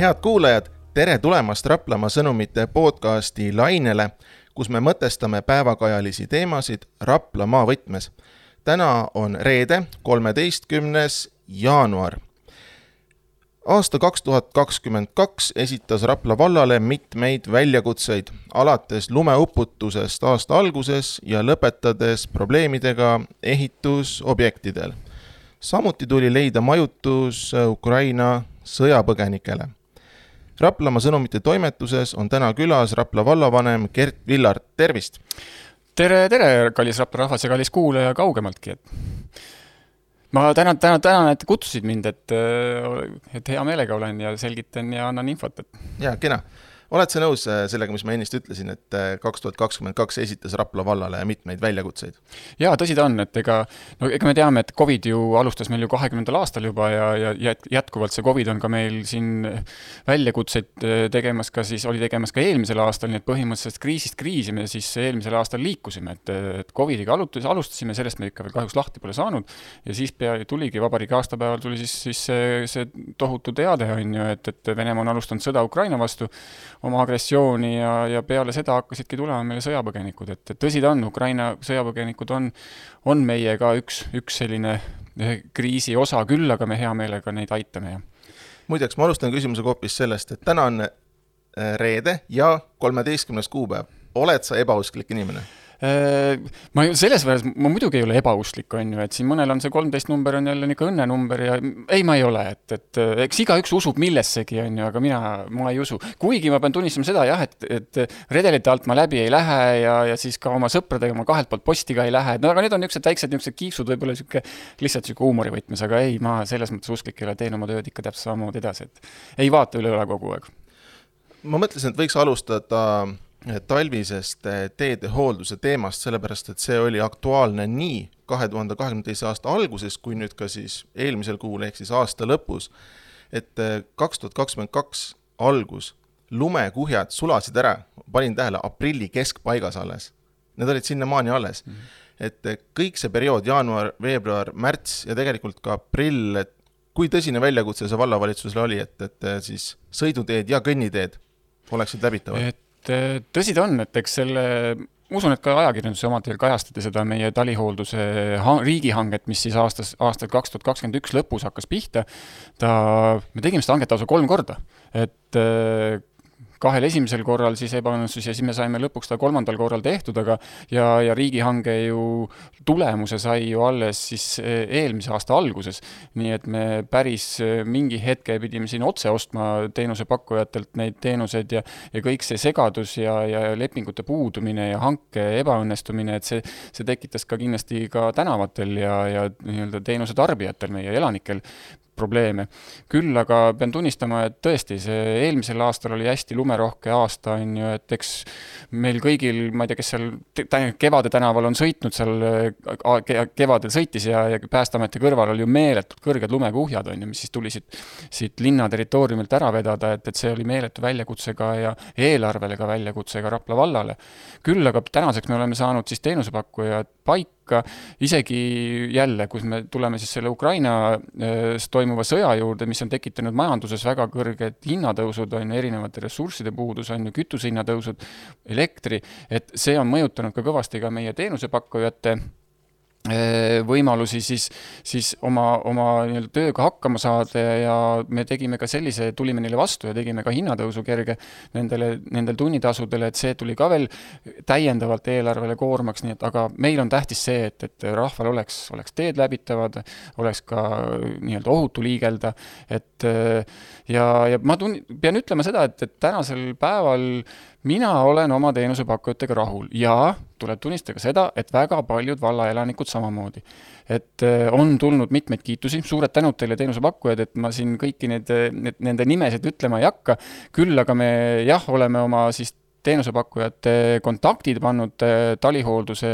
head kuulajad, tere tulemast Raplamaa sõnumite podcasti lainele, kus me mõtestame päevakajalisi teemasid Raplamaa võtmes. täna on reede, kolmeteistkümnes jaanuar. aasta kaks tuhat kakskümmend kaks esitas Rapla vallale mitmeid väljakutseid, alates lumeuputusest aasta alguses ja lõpetades probleemidega ehitusobjektidel. samuti tuli leida majutus Ukraina sõjapõgenikele Raplamaa sõnumite toimetuses on täna külas Rapla vallavanem Gert Villart, tervist! tere, tere, kallis Rapla rahvas ja kallis kuulaja kaugemaltki, et ma tänan, tänan, tänan, et kutsusid mind, et, et hea meelega olen ja selgitan ja annan infot, et. jaa, kena oled sa nõus äh, sellega, mis ma ennist ütlesin, et äh, kaks tuhat kakskümmend kaks esitas Rapla vallale mitmeid väljakutseid? jaa, tõsi ta on, et ega, no ega me teame, et Covid ju alustas meil ju kahekümnendal aastal juba ja, ja jätkuvalt see Covid on ka meil siin väljakutseid äh, tegemas ka siis, oli tegemas ka eelmisel aastal, nii et põhimõtteliselt kriisist kriisi me siis eelmisel aastal liikusime, et, et Covidiga alutas, alustasime, sellest me ikka veel kahjuks lahti pole saanud, ja siis pea tuligi vabariigi aastapäeval tuli siis, siis see, see tohutu teade, on ju, et, et Venemaa on alustanud sõda Ukraina vastu, oma agressiooni ja, ja peale seda hakkasidki tulema meile sõjapõgenikud, et, et tõsi ta on, Ukraina sõjapõgenikud on, on meie ka üks, üks selline eh, kriisi osa küll, aga me hea meelega neid aitame ja muideks, ma alustan küsimusega hoopis sellest, et täna on eh, reede ja kolmeteistkümnes kuupäev. oled sa ebausklik inimene? Äh, ma ju selles mõttes, ma muidugi ei ole ebausklik, on ju, et siin mõnel on see kolmteist number on jälle niisugune õnnenumber ja ei, ma ei ole, et, et eks igaüks usub millessegi, on ju, aga mina, ma ei usu. kuigi ma pean tunnistama seda jah, et, et redelite alt ma läbi ei lähe ja, ja siis ka oma sõpradega ma kahelt poolt posti ka ei lähe, no aga need on niisugused väiksed niisugused kiiksud, võib-olla niisugune lihtsalt niisugune huumorivõtmes, aga ei, ma selles mõttes usklik ei ole, teen oma tööd ikka täpselt samamoodi edasi, et ei vaata üle õla kogu aeg. ma mõtlesin, et võiks alustada talvisest eh, teedehoolduse teemast, sellepärast et see oli aktuaalne nii kahe tuhande kahekümne teise aasta alguses kui nüüd ka siis eelmisel kuul ehk siis aasta lõpus. et eh, kaks tuhat kakskümmend kaks algus, lumekuhjad sulasid ära, panin tähele, aprilli keskpaigas alles. Need olid sinnamaani alles mm. -hmm. et eh, kõik see periood, jaanuar, veebruar, märts ja tegelikult ka aprill, et kui tõsine väljakutse see vallavalitsusele oli, et, et siis sõiduteed ja kõnniteed oleksid läbitavad? et et tõsi ta on, et eks selle, ma usun, et ka ajakirjanduse omadel kajastati seda meie talihoolduse riigihanget, mis siis aastas, aastal kaks tuhat kakskümmend üks lõpus hakkas pihta. ta, me tegime seda hanget lausa kolm korda, et kahel esimesel korral siis ebaõnnestus ja siis me saime lõpuks ta kolmandal korral tehtud, aga ja, ja riigihange ju tulemuse sai ju alles siis e, eelmise aasta alguses. nii et me päris e, mingi hetke pidime siin otse ostma teenusepakkujatelt neid teenuseid ja, ja kõik see segadus ja, ja lepingute puudumine ja hanke ebaõnnestumine, et see, see tekitas ka kindlasti ka tänavatel ja, ja nii-öelda teenuse tarbijatel, meie elanikel probleeme. küll aga pean tunnistama, et tõesti, see eelmisel aastal oli hästi lumerohke aasta, on ju, et eks meil kõigil, ma ei tea, kes seal Kevade tänaval on sõitnud seal, kevadel sõitis ja, ja Päästeameti kõrval oli ju meeletult kõrged lumekuhjad, on ju, mis siis tuli siit, siit linna territooriumilt ära vedada, et, et see oli meeletu väljakutse ka ja eelarvele ka väljakutse ka Rapla vallale. küll aga tänaseks me oleme saanud siis teenusepakkujad paika, hukka, isegi jälle, kus me tuleme siis selle Ukrainas toimuva sõja juurde, mis on tekitanud majanduses väga kõrged hinnatõusud, on ju, erinevate ressursside puudus, on ju, kütuse hinnatõusud, elektri, et see on mõjutanud ka kõvasti ka meie teenusepakkujate Äh, võimalusi siis, siis oma, oma nii-öelda tööga hakkama saada ja me tegime ka sellise, tulime neile vastu ja tegime ka hinnatõusu kerge nendele, nendel tunnitasudele, et see tuli ka veel täiendavalt eelarvele koormaks, nii et aga meil on tähtis see, et, et rahval oleks, oleks teed läbitavad, oleks ka nii-öelda ohutu liigelda, et ja, ja ma tun-, pean ütlema seda, et, et tänasel päeval mina olen oma teenusepakkujatega rahul ja tuleb tunnistada ka seda, et väga paljud vallaelanikud samamoodi. et äh, on tulnud mitmeid kiitusi, suured tänud teile, teenusepakkujad, et ma siin kõiki neid, nende nimesid ütlema ei hakka, küll aga me jah, oleme oma siis teenusepakkujate kontaktid pannud äh, talihoolduse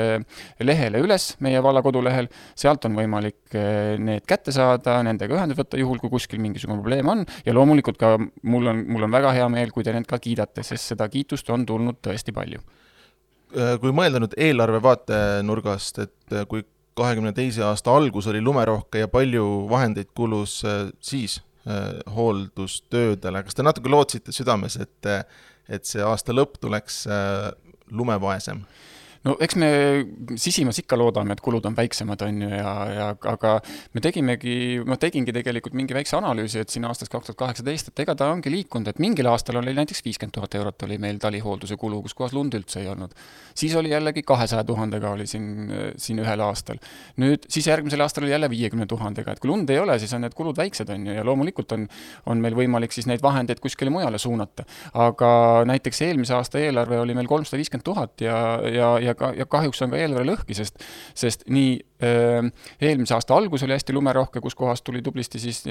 lehele üles, meie valla kodulehel, sealt on võimalik äh, need kätte saada, nendega ühendust võtta, juhul kui kuskil mingisugune probleem on, ja loomulikult ka mul on, mul on väga hea meel, kui te need ka kiidate, sest seda kiitust on tulnud tõesti palju. Äh, kui mõelda nüüd eelarve vaatenurgast, et kui kahekümne teise aasta algus oli lumerohke ja palju vahendeid kulus siis hooldustöödele, kas te natuke lootsite südames, et, et see aasta lõpp tuleks lumevaesem? No eks me sisimas ikka loodame, et kulud on väiksemad, on ju, ja, ja aga me tegimegi, ma tegingi tegelikult mingi väikse analüüsi, et siin aastast kaks tuhat kaheksateist, et ega ta ongi liikunud, et mingil aastal oli näiteks viiskümmend tuhat eurot oli meil talihoolduse kulu, kus kohas lund üldse ei olnud. siis oli jällegi kahesaja tuhandega oli siin, siin ühel aastal. nüüd, siis järgmisel aastal oli jälle viiekümne tuhandega, et kui lund ei ole, siis on need kulud väiksed, on ju, ja loomulikult on, on meil võimalik siis neid vahendeid kuskile mujale suunata. aga näiteks eelmise aasta eelarve oli meil kolmsada viiskümmend tuhat ja, ja, ja ka, ja kahjuks on ka eelarve lõhki, sest, sest nii eelmise aasta algus oli hästi lumerohke, kus kohas tuli tublisti siis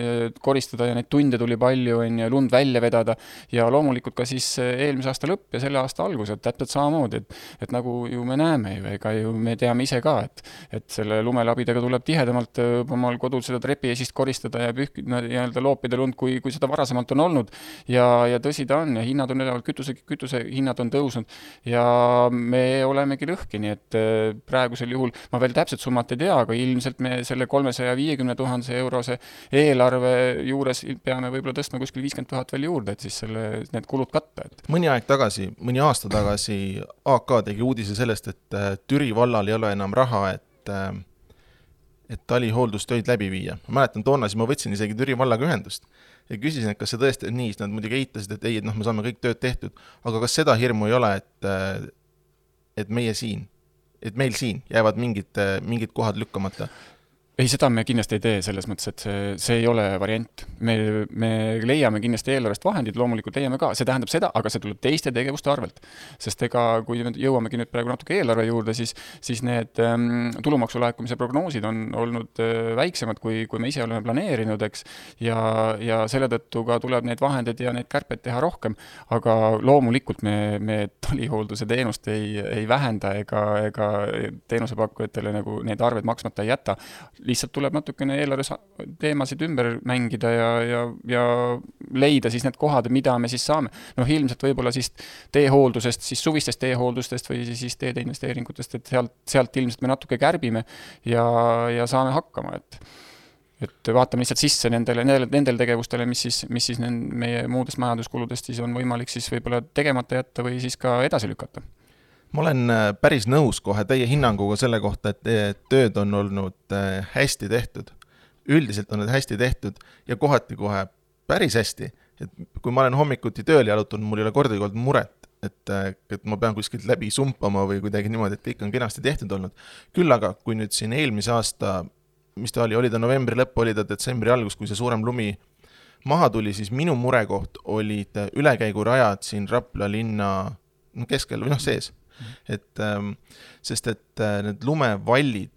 koristada ja neid tunde tuli palju, on ju, lund välja vedada, ja loomulikult ka siis eelmise aasta lõpp ja selle aasta algus, et täpselt samamoodi, et et nagu ju me näeme ju, ega ju me teame ise ka, et et selle lumelabidega tuleb tihedamalt omal kodul seda trepiesist koristada ja pühk-, nii-öelda loopida lund, kui, kui seda varasemalt on olnud. ja, ja tõsi ta on ja hinnad on üleval, kütuse, kütusehinnad on tõusnud ja me olemegi lõhki, nii et praegusel juhul ma veel täpset summat ei tea, aga ilmselt me selle kolmesaja viiekümne tuhandese eurose eelarve juures peame võib-olla tõstma kuskil viiskümmend tuhat veel juurde, et siis selle, need kulud katta, et. mõni aeg tagasi, mõni aasta tagasi AK tegi uudise sellest, et äh, Türi vallal ei ole enam raha, et äh, et talihooldustöid läbi viia. ma mäletan, toona siis ma võtsin isegi Türi vallaga ühendust ja küsisin, et kas see tõesti on nii, siis nad muidugi eitasid, et ei, et noh, me saame kõik tööd tehtud, aga kas seda hirmu ei ole, et äh, et meie siin et meil siin jäävad mingid, mingid kohad lükkamata ei, seda me kindlasti ei tee, selles mõttes, et see, see ei ole variant. me, me leiame kindlasti eelarvest vahendid, loomulikult leiame ka, see tähendab seda, aga see tuleb teiste tegevuste arvelt. sest ega kui me jõuamegi nüüd praegu natuke eelarve juurde, siis, siis need ähm, tulumaksu laekumise prognoosid on olnud äh, väiksemad, kui, kui me ise oleme planeerinud, eks, ja, ja selle tõttu ka tuleb neid vahendeid ja neid kärpeid teha rohkem, aga loomulikult me, me talihoolduse teenust ei, ei vähenda ega, ega teenusepakkujatele nagu neid arveid maksmata ei jäta lihtsalt tuleb natukene eelarves teemasid ümber mängida ja, ja, ja leida siis need kohad, mida me siis saame. noh, ilmselt võib-olla siis teehooldusest, siis suvistest teehooldustest või siis teede investeeringutest, et sealt, sealt ilmselt me natuke kärbime ja, ja saame hakkama, et et vaatame lihtsalt sisse nendele, nendele, nendele tegevustele, mis siis, mis siis meie muudest majanduskuludest siis on võimalik siis võib-olla tegemata jätta või siis ka edasi lükata ma olen äh, päris nõus kohe teie hinnanguga selle kohta, et teie tööd on olnud äh, hästi tehtud. üldiselt on need hästi tehtud ja kohati kohe päris hästi. et kui ma olen hommikuti tööle jalutanud, mul ei ole kordagi olnud muret, et, äh, et ma pean kuskilt läbi sumpama või kuidagi niimoodi, et kõik on kenasti tehtud olnud. küll aga, kui nüüd siin eelmise aasta, mis ta oli, oli ta novembri lõpp, oli ta detsembri algus, kui see suurem lumi maha tuli, siis minu murekoht olid ülekäigurajad siin Rapla linna keskel või noh, sees et ähm, sest, et äh, need lumevallid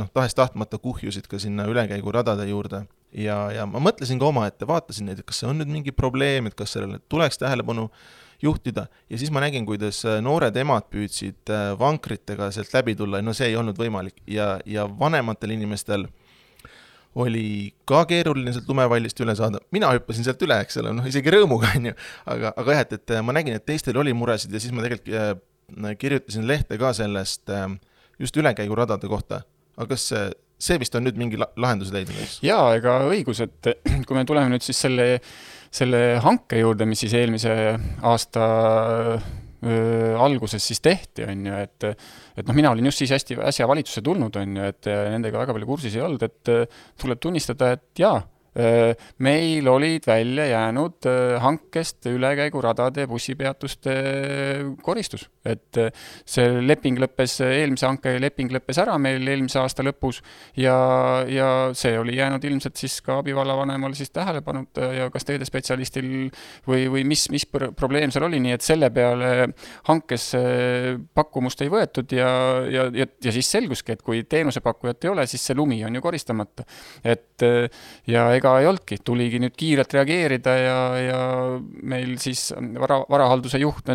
noh, tahes-tahtmata kuhjusid ka sinna ülekäiguradade juurde. Ja, ja ma mõtlesin ka omaette, vaatasin neid, et kas see on nüüd mingi probleem, et kas sellele tuleks tähelepanu juhtida. Ja siis ma nägin, kuidas äh, noored emad püüdsid äh, vankritega sealt läbi tulla. Ja no see ei olnud võimalik. Ja, ja vanematel inimestel oli ka keeruline sealt lumevallist üle saada, mina hüppasin sealt üle, eks ole, noh isegi rõõmuga, on ju, aga, aga jah, et, et ma nägin, et teistel oli muresid ja siis ma tegelikult kirjutasin lehte ka sellest ähm, just ülekäiguradade kohta, aga kas see, vist on nüüd mingi lahenduse leidnud, eks? jaa, ega õigus, et kui me tuleme nüüd siis selle, selle hanke juurde, mis siis eelmise aasta öö, alguses siis tehti, on ju, et et noh, mina olin just siis hästi äsja valitsusse tulnud, on ju, et nendega väga palju kursis ei olnud, et tuleb tunnistada, et jaa meil olid välja jäänud hankest ülekäiguradade bussipeatuste koristus, et see leping lõppes, eelmise hanke leping lõppes ära meil eelmise aasta lõpus ja, ja see oli jäänud ilmselt siis ka abivallavanemal siis tähelepanuta ja kas teedespetsialistil või, või mis, mis probleem seal oli, nii et selle peale hankes pakkumust ei võetud ja, ja, ja, ja siis selguski, et kui teenusepakkujat ei ole, siis see lumi on ju koristamata. et ja ega ei olnudki, tuligi nüüd kiirelt reageerida ja, ja meil siis vara, varahalduse juht,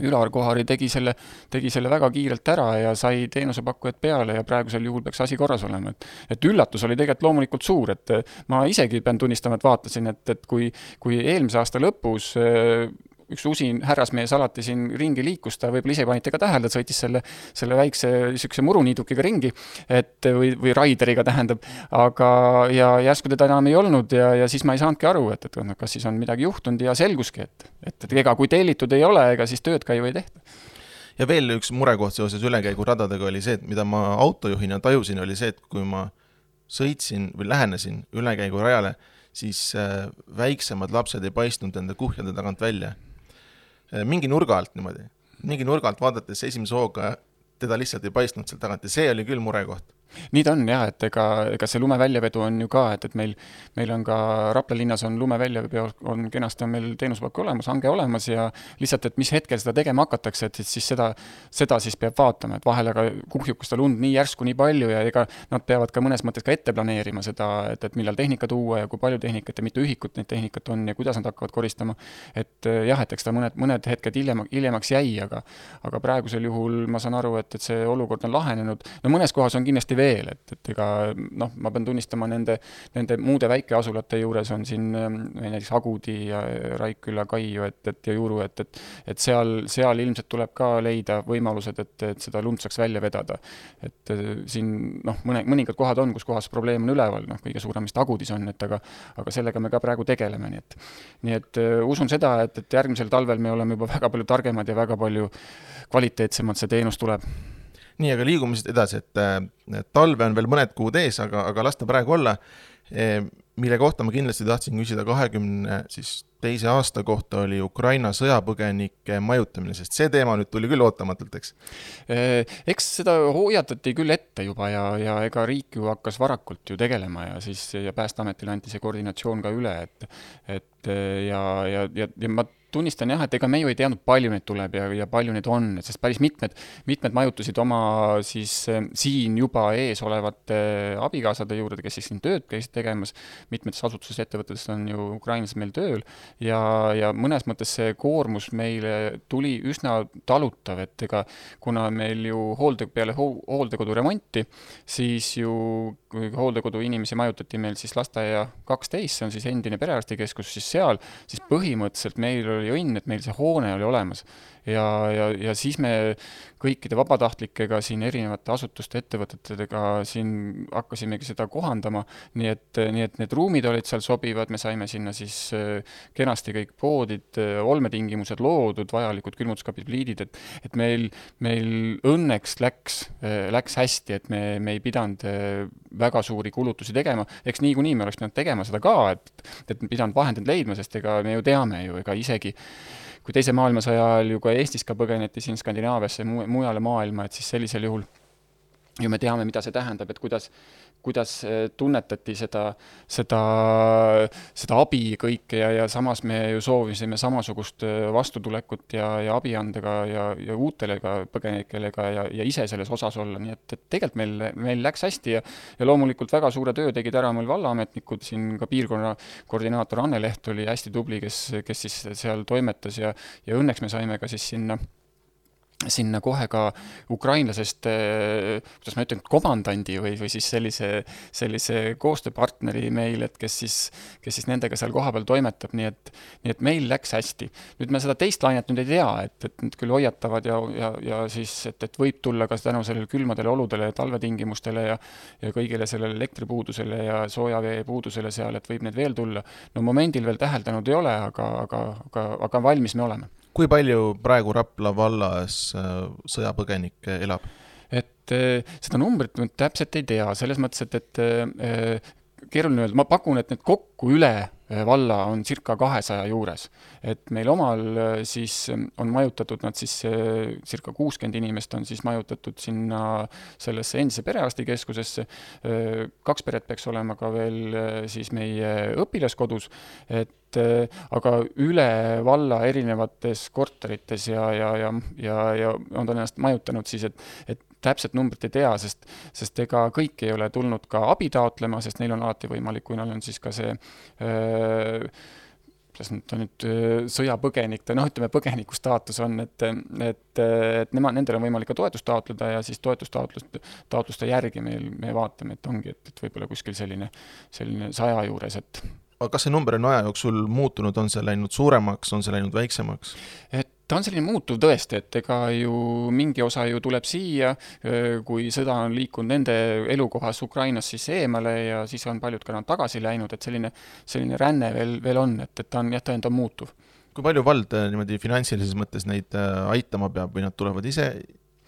Ülar Kohari tegi selle, tegi selle väga kiirelt ära ja sai teenusepakkujad peale ja praegusel juhul peaks asi korras olema, et et üllatus oli tegelikult loomulikult suur, et ma isegi pean tunnistama, et vaatasin, et, et kui, kui eelmise aasta lõpus üks usin härrasmees alati siin ringi liikus, ta võib-olla ise panite ka tähele, ta sõitis selle, selle väikse niisuguse muruniidukiga ringi, et või, või raideriga tähendab, aga, ja järsku teda enam ei olnud ja, ja siis ma ei saanudki aru, et, et kas siis on midagi juhtunud ja selguski, et, et, et ega kui tellitud ei ole, ega siis tööd ka ju ei tehta ja veel üks murekoht seoses ülekäiguradadega oli see, et mida ma autojuhina tajusin, oli see, et kui ma sõitsin või lähenesin ülekäigurajale, siis äh, väiksemad lapsed ei paistnud enda kuhjade tagant välja. Äh, mingi nurga alt niimoodi, mingi nurga alt vaadates esimese hooga teda lihtsalt ei paistnud sealt tagant. Ja see oli küll murekoht nii ta on jah, et ega, ega see lume väljavedu on ju ka, et, et meil, meil on ka Rapla linnas on lume väljaveo, on kenasti on meil teenusepakk olemas, hange olemas ja lihtsalt, et mis hetkel seda tegema hakatakse, et siis seda, seda siis peab vaatama, et vahel aga kuhjub seda lund nii järsku, nii palju ja ega nad peavad ka mõnes mõttes ka ette planeerima seda, et, et millal tehnika tuua ja kui palju tehnikat ja mitu ühikut neid tehnikat on ja kuidas nad hakkavad koristama. et eh, jah, et eks ta mõned, mõned hetked hiljem, hiljemaks jäi, aga aga praegusel juhul ma saan aru, et, et see olukord on lahenenud, no mõnes kohas on kindlasti veel, et, et ega noh, ma pean tunnistama, nende, nende muude väikeasulate juures on siin ähm, näiteks Agudi ja Raikküla kai ju, et, et ja Juru, et, et et seal, seal ilmselt tuleb ka leida võimalused, et, et seda lund saaks välja vedada. et äh, siin noh, mõne, mõningad kohad on, kus kohas probleem on üleval, noh, kõige suurem vist Agudis on, et aga aga sellega me ka praegu tegeleme, nii et nii et uh, usun seda, et, et järgmisel talvel me oleme juba väga palju targemad ja väga palju kvaliteetsemalt see teenus tuleb nii, aga liigume siit edasi, et talve on veel mõned kuud ees, aga, aga las ta praegu olla. E, mille kohta ma kindlasti tahtsin küsida kahekümne siis teise aasta kohta oli Ukraina sõjapõgenike majutamine, sest see teema nüüd tuli küll ootamatult, eks? E, eks seda hoiatati küll ette juba ja, ja ega riik ju hakkas varakult ju tegelema ja siis ja Päästeametile anti see koordinatsioon ka üle, et et ja, ja, ja, ja ma tunnistan jah, et ega me ju ei teadnud, palju neid tuleb ja, ja palju neid on, sest päris mitmed, mitmed majutusid oma siis äh, siin juba ees olevate abikaasade juurde, kes siis siin tööd käisid tegemas, mitmetes asutustes, ettevõtetes on ju ukrainlased meil tööl, ja, ja mõnes mõttes see koormus meile tuli üsna talutav, et ega kuna meil ju hoolde, peale ho hooldekodu remonti, siis ju kui hooldekodu inimesi majutati meil siis lasteaia kaksteist, see on siis endine perearstikeskus, siis seal, siis põhimõtteliselt meil oli õnn, et meil see hoone oli olemas. Ja, ja, ja siis me kõikide vabatahtlikega siin erinevate asutuste, ettevõtetega siin hakkasimegi seda kohandama, nii et, nii et need ruumid olid seal sobivad, me saime sinna siis äh, kenasti kõik poodid, äh, olmetingimused loodud, vajalikud külmutuskapid, pliidid, et et meil, meil õnneks läks, äh, läks hästi, et me, me ei pidanud väga suuri kulutusi tegema, eks niikuinii me oleks pidanud tegema seda ka, et et pidanud vahendeid leidma, sest ega me ju teame ju, ega isegi kui Teise maailmasõja ajal ju ka Eestis ka põgeneti siin Skandinaaviasse mu-, mujale maailma, et siis sellisel juhul ju me teame, mida see tähendab, et kuidas, kuidas äh, tunnetati seda, seda, seda abi kõike ja, ja samas me ju soovisime samasugust äh, vastutulekut ja, ja abi anda ka ja, ja uutele ka põgenikele ka ja, ja ise selles osas olla, nii et, et tegelikult meil, meil läks hästi ja ja loomulikult väga suure töö tegid ära meil vallaametnikud, siin ka piirkonna koordinaator Anne Leht oli hästi tubli, kes, kes siis seal toimetas ja ja õnneks me saime ka siis sinna sinna kohe ka ukrainlasest, eh, kuidas ma ütlen, komandandi või, või siis sellise, sellise koostööpartneri meil, et kes siis, kes siis nendega seal kohapeal toimetab, nii et, nii et meil läks hästi. nüüd me seda teist lainet nüüd ei tea, et, et nad küll hoiatavad ja, ja, ja siis, et, et võib tulla ka tänu sellele külmadele oludele ja talvetingimustele ja ja kõigile sellele elektripuudusele ja soojavee puudusele seal, et võib need veel tulla. no momendil veel täheldanud ei ole, aga, aga, aga, aga valmis me oleme kui palju praegu Rapla vallas äh, sõjapõgenikke elab? et äh, seda numbrit ma täpselt ei tea, selles mõttes, et, et äh, keeruline öelda, ma pakun, et need kokku üle valla on circa kahesaja juures. et meil omal siis on majutatud nad siis, circa kuuskümmend inimest on siis majutatud sinna sellesse endise perearstikeskusesse, kaks peret peaks olema ka veel siis meie õpilaskodus, et aga üle valla erinevates korterites ja, ja, ja, ja, ja on ta ennast majutanud siis, et, et täpset numbrit ei tea, sest, sest ega kõik ei ole tulnud ka abi taotlema, sest neil on alati võimalik, kui neil on siis ka see öö, kuidas nüüd ta nüüd sõjapõgenik, ta noh, ütleme põgeniku staatus on, et, et, et nemad, nendel on võimalik ka toetust taotleda ja siis toetustaotlust, taotluste järgi meil, me vaatame, et ongi, et, et võib-olla kuskil selline, selline saja juures, et aga kas see number on aja jooksul muutunud, on see läinud suuremaks, on see läinud väiksemaks? et ta on selline muutuv tõesti, et ega ju mingi osa ju tuleb siia, kui sõda on liikunud nende elukohast Ukrainast siis eemale ja siis on paljud ka nad tagasi läinud, et selline, selline ränne veel, veel on, et, et ta on jah, tõenäoliselt on muutuv. kui palju vald niimoodi finantsilises mõttes neid äh, aitama peab või nad tulevad ise,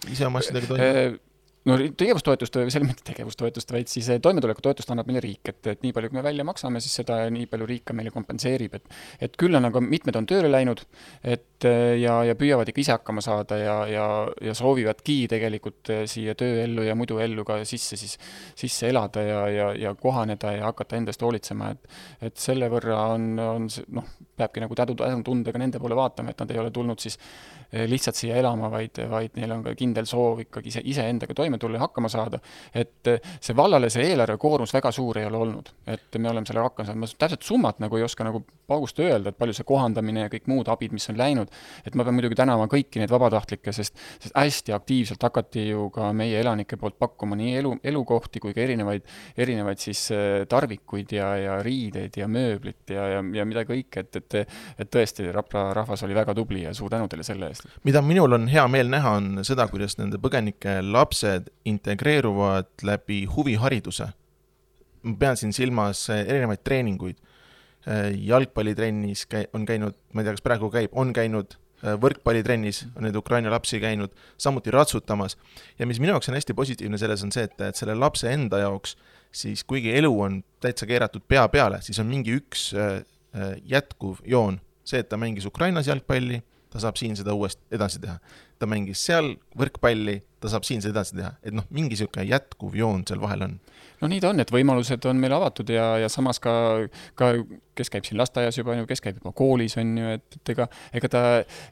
ise oma asjadega toime? no tegevustoetust, selles mitte tegevustoetust, vaid siis eh, toimetulekutoetust annab meile riik, et, et nii palju, kui me välja maksame, siis seda nii palju riik ka meile kompenseerib, et et küll on aga mitmed on tööle läinud, et eh, ja, ja püüavad ikka ise hakkama saada ja, ja, ja soovivadki tegelikult eh, siia tööellu ja muidu ellu ka sisse siis, sisse elada ja, ja, ja kohaneda ja hakata endast hoolitsema, et et selle võrra on, on noh, peabki nagu tädutundega nende poole vaatama, et nad ei ole tulnud siis lihtsalt siia elama, vaid, vaid neil on ka kindel soov ikkagi ise, iseendaga toime tulla ja hakkama saada. et see vallale see eelarvekoormus väga suur ei ole olnud, et me oleme sellega hakkama saanud, ma täpselt summat nagu ei oska nagu paugust öelda, et palju see kohandamine ja kõik muud abid, mis on läinud, et ma pean muidugi tänama kõiki neid vabatahtlikke, sest, sest hästi aktiivselt hakati ju ka meie elanike poolt pakkuma nii elu, elukohti kui ka erinevaid, erinevaid siis tarvikuid ja, ja riideid ja mööblit ja, ja, ja mida kõike, et, et et tõesti, Rapla rahvas oli väga tubli ja suur tänu teile selle eest mida minul on hea meel näha, on seda, kuidas nende põgenike lapsed integreeruvad läbi huvihariduse. ma pean siin silmas erinevaid treeninguid. Eh, jalgpallitrennis käi-, on käinud, ma ei tea, kas praegu käib, on käinud eh, võrkpallitrennis on neid Ukraina lapsi käinud, samuti ratsutamas. ja mis minu jaoks on hästi positiivne selles, on see, et, et selle lapse enda jaoks siis kuigi elu on täitsa keeratud pea peale, siis on mingi üks jätkuv joon. see, et ta mängis Ukrainas jalgpalli ta saab siin seda uuesti edasi teha. ta mängis seal võrkpalli, ta saab siin seda edasi teha, et noh, mingi niisugune jätkuv joon seal vahel on. No nii ta on, et võimalused on meil avatud ja, ja samas ka, ka kes käib siin lasteaias juba, kes käib juba koolis, on ju, et, et ega, ega ta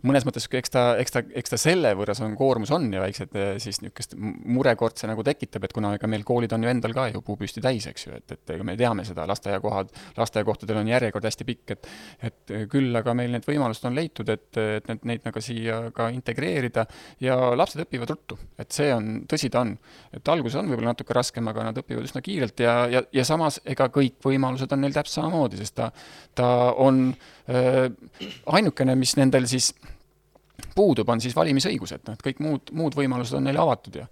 mõnes mõttes, eks ta, eks ta, eks ta selle võrra see on, koormus on ja väiksed siis niisugust murekord see nagu tekitab, et kuna ega meil koolid on ju endal ka ju puupüsti täis, eks ju, et, et ega me teame seda, lasteaiakohad, lasteaiakohtadel on järjekord hästi pikk, et et küll aga meil need võimalused on leitud, et, et need, neid nagu siia ka integreerida ja lapsed õpivad ruttu, et see on, tõsi ta on. et alguses on võib-olla natuke raskem, aga nad õpivad üsna kiirelt ja, ja, ja samas ega kõik võimalused on neil täpselt samamoodi, sest ta, ta on äh, ainukene, mis nendel siis puudub, on siis valimisõigus, et noh, et kõik muud, muud võimalused on neile avatud ja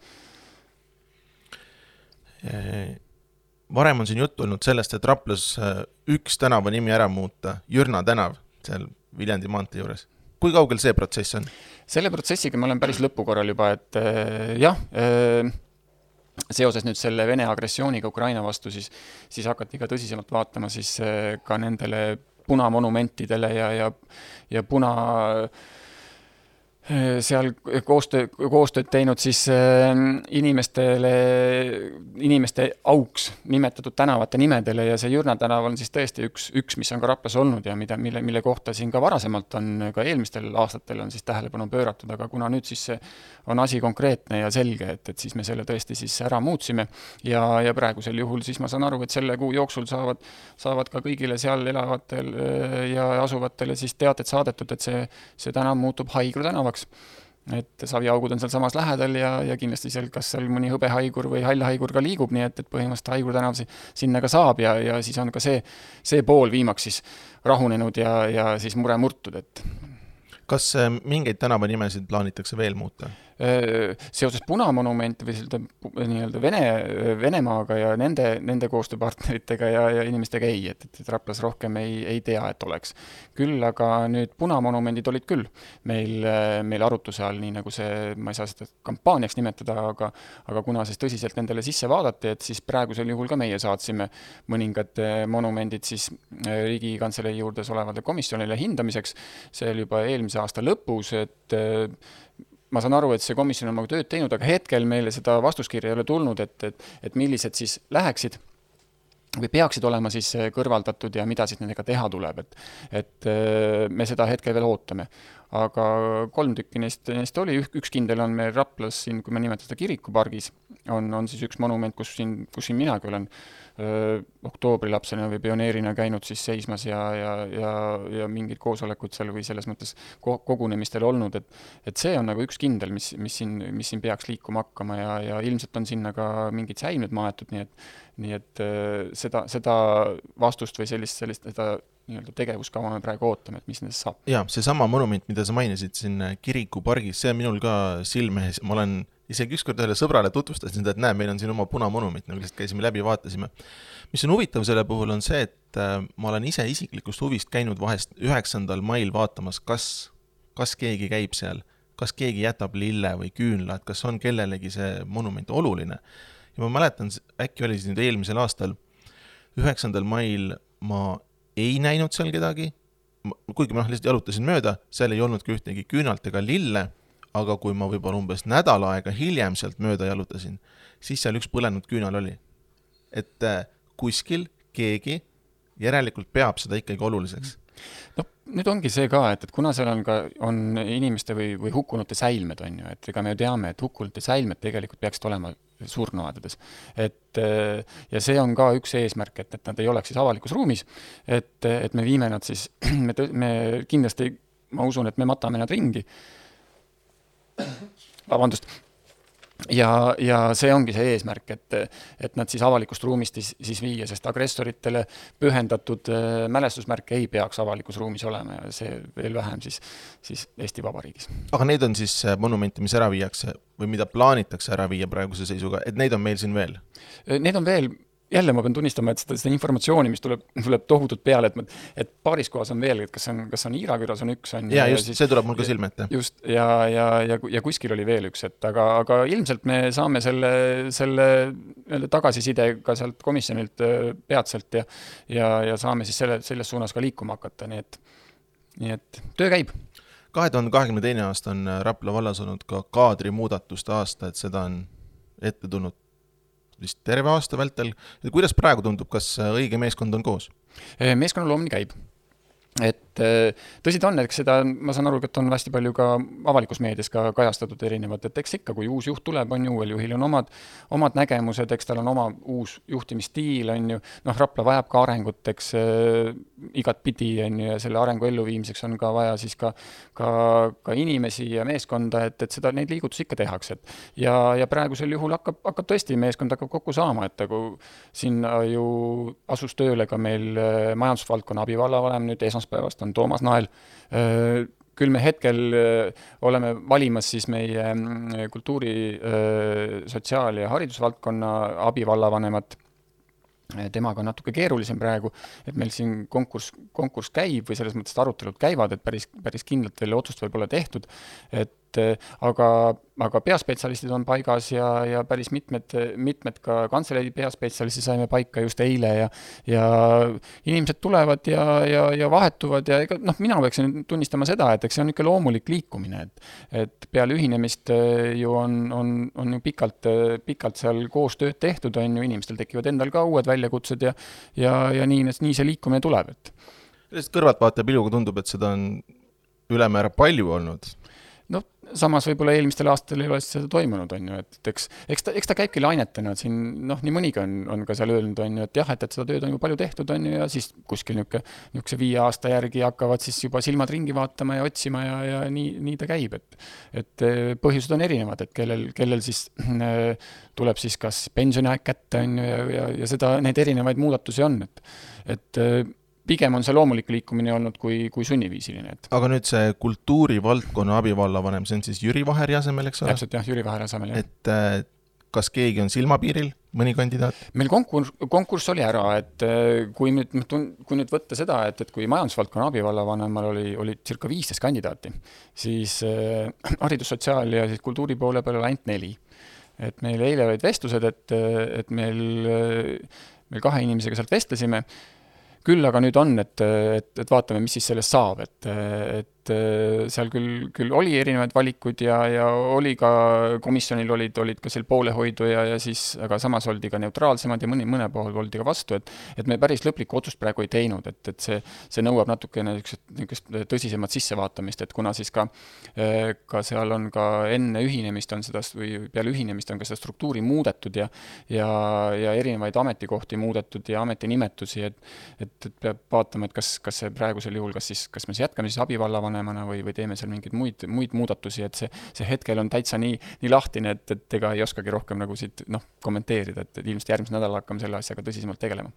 varem on siin juttu olnud sellest, et Raplas äh, üks tänava nimi ära muuta, Jürna tänav, seal Viljandi maantee juures. Kui kaugel see protsess on? selle protsessiga ma olen päris lõpukorral juba, et äh, jah äh,, seoses nüüd selle Vene agressiooniga Ukraina vastu, siis, siis hakati ka tõsisemalt vaatama siis eh, ka nendele punamonumentidele ja, ja, ja puna eh, seal koostöö, koostööd teinud siis eh, inimestele, inimeste auks nimetatud tänavate nimedele ja see Jürna tänav on siis tõesti üks, üks, mis on ka Raplas olnud ja mida, mille, mille kohta siin ka varasemalt on, ka eelmistel aastatel on siis tähelepanu pööratud, aga kuna nüüd siis on asi konkreetne ja selge, et, et siis me selle tõesti siis ära muutsime ja, ja praegusel juhul siis ma saan aru, et selle kuu jooksul saavad, saavad ka kõigile seal elavatel äh, ja asuvatele siis teated saadetud, et see, see tänav muutub Haigla tänavaks et saviaugud on sealsamas lähedal ja, ja kindlasti seal, kas seal mõni hõbehaigur või hallhaigur ka liigub, nii et, et põhimõtteliselt Haigur tänav sinna ka saab ja, ja siis on ka see, see pool viimaks siis rahunenud ja, ja siis mure murtud, et kas äh, mingeid tänavanimesid plaanitakse veel muuta? Äh, seoses punamonumente või seda nii-öelda Vene, Venemaaga ja nende, nende koostööpartneritega ja, ja inimestega ei, et, et, Raplas rohkem ei, ei tea, et oleks. küll aga nüüd punamonumendid olid küll meil, meil arutluse all, nii nagu see, ma ei saa seda kampaaniaks nimetada, aga aga kuna siis tõsiselt nendele sisse vaadati, et siis praegusel juhul ka meie saatsime mõningad monumendid siis Riigikantselei juures olevale komisjonile hindamiseks, see oli juba eelmise aasta lõpus, et ma saan aru, et see komisjon on oma tööd teinud, aga hetkel meile seda vastuskirja ei ole tulnud, et, et, et millised siis läheksid või peaksid olema siis kõrvaldatud ja mida siis nendega teha tuleb, et et äh, me seda hetkel veel ootame. Aga kolm tükki neist, neist oli, üks kindel on meil Raplas siin, kui me nimetame seda kirikupargis, on, on siis üks monument, kus siin, kus siin minagi olen. Oktoobrilapsena või pioneerina käinud siis seismas ja, ja, ja, ja mingeid koosolekuid seal või selles mõttes ko-, kogunemistel olnud, et et see on nagu üks kindel, mis, mis siin, mis siin peaks liikuma hakkama ja, ja ilmselt on sinna ka mingid säimed maetud, nii et nii et seda, seda vastust või sellist, sellist, seda nii-öelda tegevuskava me praegu ootame, et mis nendest saab. jaa, seesama monument, mida sa mainisid siin kirikupargis, see on minul ka silme ees, ma olen isegi ükskord ühele sõbrale tutvustasin seda, et näe, meil on siin oma punamonument, nagu lihtsalt käisime läbi, vaatasime. mis on huvitav selle puhul, on see, et äh, ma olen ise isiklikust huvist käinud vahest üheksandal mail vaatamas, kas, kas keegi käib seal, kas keegi jätab lille või küünla, et kas on kellelegi see monument oluline. ja ma mäletan, äkki oli see nüüd eelmisel aastal, üheksandal mail ma ei näinud seal kedagi, kuigi ma noh, lihtsalt jalutasin mööda, seal ei olnud ka ühtegi küünalt ega lille aga kui ma võib-olla umbes nädal aega hiljem sealt mööda jalutasin, siis seal üks põlenud küünal oli. et äh, kuskil keegi järelikult peab seda ikkagi oluliseks. noh, nüüd ongi see ka, et, et kuna seal on ka, on inimeste või, või hukkunute säilmed, on ju, et ega me ju teame, et hukkunute säilmed tegelikult peaksid olema surnuaedades. et ja see on ka üks eesmärk, et, et nad ei oleks siis avalikus ruumis, et, et me viime nad siis, me, me kindlasti, ma usun, et me matame nad ringi vabandust, ja, ja see ongi see eesmärk, et, et nad siis avalikust ruumist siis, siis viia, sest agressoritele pühendatud äh, mälestusmärke ei peaks avalikus ruumis olema ja see veel vähem siis, siis Eesti Vabariigis. aga neid on siis äh, monumente, mis ära viiakse või mida plaanitakse ära viia praeguse seisuga, et neid on meil siin veel? Neid on veel jälle ma pean tunnistama, et seda, seda informatsiooni, mis tuleb, tuleb tohutult peale, et ma, et paaris kohas on veel, et kas on, kas on Ira-Küras on üks, on jaa, just, see tuleb mul ka silme ette. just, ja, ja, ja, ja kuskil oli veel üks, et aga, aga ilmselt me saame selle, selle nii-öelda tagasiside ka sealt komisjonilt äh, peatselt ja ja, ja saame siis selle, selles suunas ka liikuma hakata, nii et, nii et töö käib kahe tuhande kahekümne teine aasta on Rapla vallas olnud ka kaadrimuudatuste aasta, et seda on ette tulnud vist terve aasta vältel. kuidas praegu tundub, kas õige meeskond on koos? meeskonna loomine käib et äh, tõsi ta on, eks seda, ma saan aru, et on hästi palju ka avalikus meedias ka kajastatud erinevat, et eks ikka, kui uus juht tuleb, on ju, uuel juhil on omad, omad nägemused, eks tal on oma uus juhtimisstiil, on ju, noh, Rapla vajab ka arengut, eks äh, igatpidi, on ju, ja selle arengu elluviimiseks on ka vaja siis ka, ka, ka inimesi ja meeskonda, et, et seda, neid liigutusi ikka tehakse, et. Ja, ja praegusel juhul hakkab, hakkab tõesti, meeskond hakkab kokku saama, et nagu sinna ju asus tööle ka meil äh, majandusvaldkonna abivallavanem nüüd esmaspäevast on Toomas Nael. küll me hetkel oleme valimas siis meie mm, kultuuri, sotsiaal- ja haridusvaldkonna abivallavanemat temaga on natuke keerulisem praegu, et meil siin konkurss, konkurss käib või selles mõttes arutelud käivad, et päris, päris kindlat veel otsust veel pole tehtud, et aga aga peaspetsialistid on paigas ja, ja päris mitmed, mitmed ka kantselei peaspetsialisti saime paika just eile ja ja inimesed tulevad ja, ja, ja vahetuvad ja ega noh, mina peaksin tunnistama seda, et eks see on niisugune loomulik liikumine, et et peale ühinemist äh, ju on, on, on ju pikalt, pikalt seal koos tööd tehtud, on ju, inimestel tekivad endal ka uued väljakutsed ja ja, ja nii, nii see liikumine tuleb, et lihtsalt kõrvaltvaataja pilguga tundub, et seda on ülemäära palju olnud samas võib-olla eelmistel aastatel ei ole seda toimunud, on ju, et eks, eks ta, eks ta käibki lainetena, et siin noh, nii mõnigi on, on ka seal öelnud, on ju, et jah, et, et seda tööd on ju palju tehtud, on ju, ja siis kuskil niisugune, niisuguse viie aasta järgi hakkavad siis juba silmad ringi vaatama ja otsima ja, ja nii, nii ta käib, et et eh, põhjused on erinevad, et kellel, kellel siis tuleb siis kas pensioniaeg kätte, on ju, ja, ja, ja seda, neid erinevaid muudatusi on, et et äh, pigem on see loomulik liikumine olnud kui, kui sunniviisiline, et. aga nüüd see kultuurivaldkonna abivallavanem, see on siis Jüri Vaheri asemel, eks ole? täpselt jah, Jüri Vaheri asemel, jah. et äh, kas keegi on silmapiiril, mõni kandidaat? meil konkurss, konkurss oli ära, et äh, kui nüüd, kui nüüd võtta seda, et, et kui majandusvaldkonna abivallavanemal oli, oli circa viisteist kandidaati, siis äh, haridus, sotsiaal ja siis kultuuri poole peal oli ainult neli. et meil eile olid vestlused, et, et meil, äh, meil kahe inimesega sealt vestlesime küll aga nüüd on, et, et, et vaatame, mis siis sellest saab, et, et äh, seal küll, küll oli erinevaid valikuid ja, ja oli ka, komisjonil olid, olid ka seal poolehoidu ja, ja siis, aga samas oldi ka neutraalsemad ja mõni, mõne puhul oldi ka vastu, et et me päris lõplikku otsust praegu ei teinud, et, et see, see nõuab natukene niisugust, niisugust tõsisemat sissevaatamist, et kuna siis ka äh, ka seal on ka enne ühinemist on seda või peale ühinemist on ka seda struktuuri muudetud ja ja, ja erinevaid ametikohti muudetud ja ametinimetusi, et et, et peab vaatama, et kas, kas see praegusel juhul, kas siis, kas me siis jätkame siis abivallavanemana või, või teeme seal mingeid muid, muid muudatusi, et see, see hetkel on täitsa nii, nii lahtine, et, et ega ei oskagi rohkem nagu siit noh, kommenteerida, et, ilmselt järgmisel nädalal hakkame selle asjaga tõsisemalt tegelema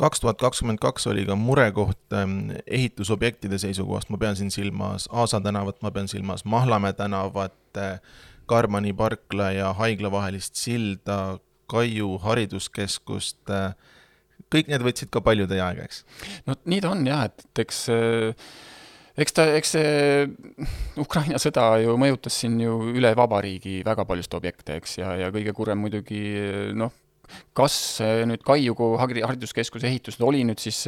kaks tuhat kakskümmend kaks oli ka murekoht ähm, ehitusobjektide seisukohast, ma pean siin silmas Aasa tänavat, ma pean silmas Mahlamäe tänavat, äh, Karmani parkla ja haigla vahelist silda, Kaiu hariduskeskust, äh, kõik need võtsid ka palju teie aega, eks? no nii ta on jah, et, et eks eks ta, eks see Ukraina sõda ju mõjutas siin ju üle vabariigi väga paljusid objekte, eks, ja, ja kõige kurvem muidugi noh, kas nüüd Kaiugu hariduskeskuse ehitused oli nüüd siis,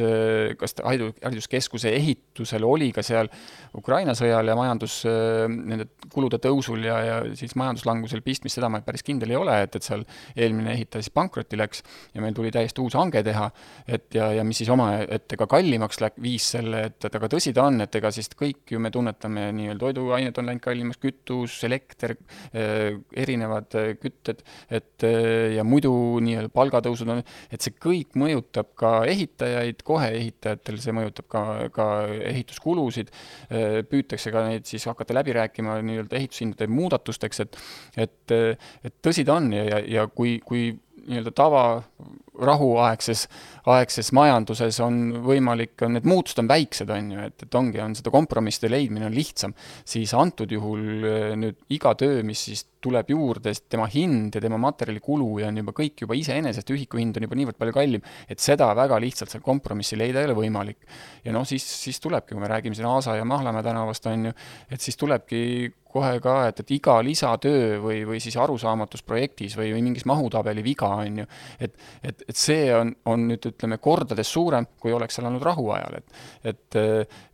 kas hariduskeskuse ehitusel oli ka seal Ukraina sõjal ja majandus, nende kulude tõusul ja, ja siis majanduslangusel pistmist, seda ma päris kindel ei ole, et, et seal eelmine ehitaja siis pankrotti läks ja meil tuli täiesti uus hange teha, et ja, ja mis siis omaette ka kallimaks läk-, viis selle, et, et aga tõsi ta on, et ega siis kõik ju me tunnetame, nii-öelda toiduained on läinud kallimaks, kütus, elekter, erinevad kütted, et ja muidu nii-öelda palgatõusud on, et see kõik mõjutab ka ehitajaid, kohe ehitajatel see mõjutab ka, ka ehituskulusid, püütakse ka neid siis hakata läbi rääkima nii-öelda ehitushindade muudatusteks, et et, et tõsi ta on ja, ja, ja kui, kui nii-öelda tava rahuaegses, aegses majanduses on võimalik, on need muutused on väiksed, on ju, et, et ongi, on seda kompromisside leidmine on lihtsam, siis antud juhul nüüd iga töö, mis siis tuleb juurde, sest tema hind ja tema materjalikulu ja on juba kõik juba iseenesest, ühiku hind on juba niivõrd palju kallim, et seda väga lihtsalt seal kompromissi leida ei ole võimalik. ja noh, siis, siis tulebki, kui me räägime siin Aasa ja Mahlamäe tänavast, on ju, et siis tulebki kohe ka, et, et iga lisatöö või, või siis arusaamatus projektis või, või mingis mahutabeli viga, on ju, et, et, et see on, on nüüd ütleme, kordades suurem, kui oleks seal olnud rahuajal, et et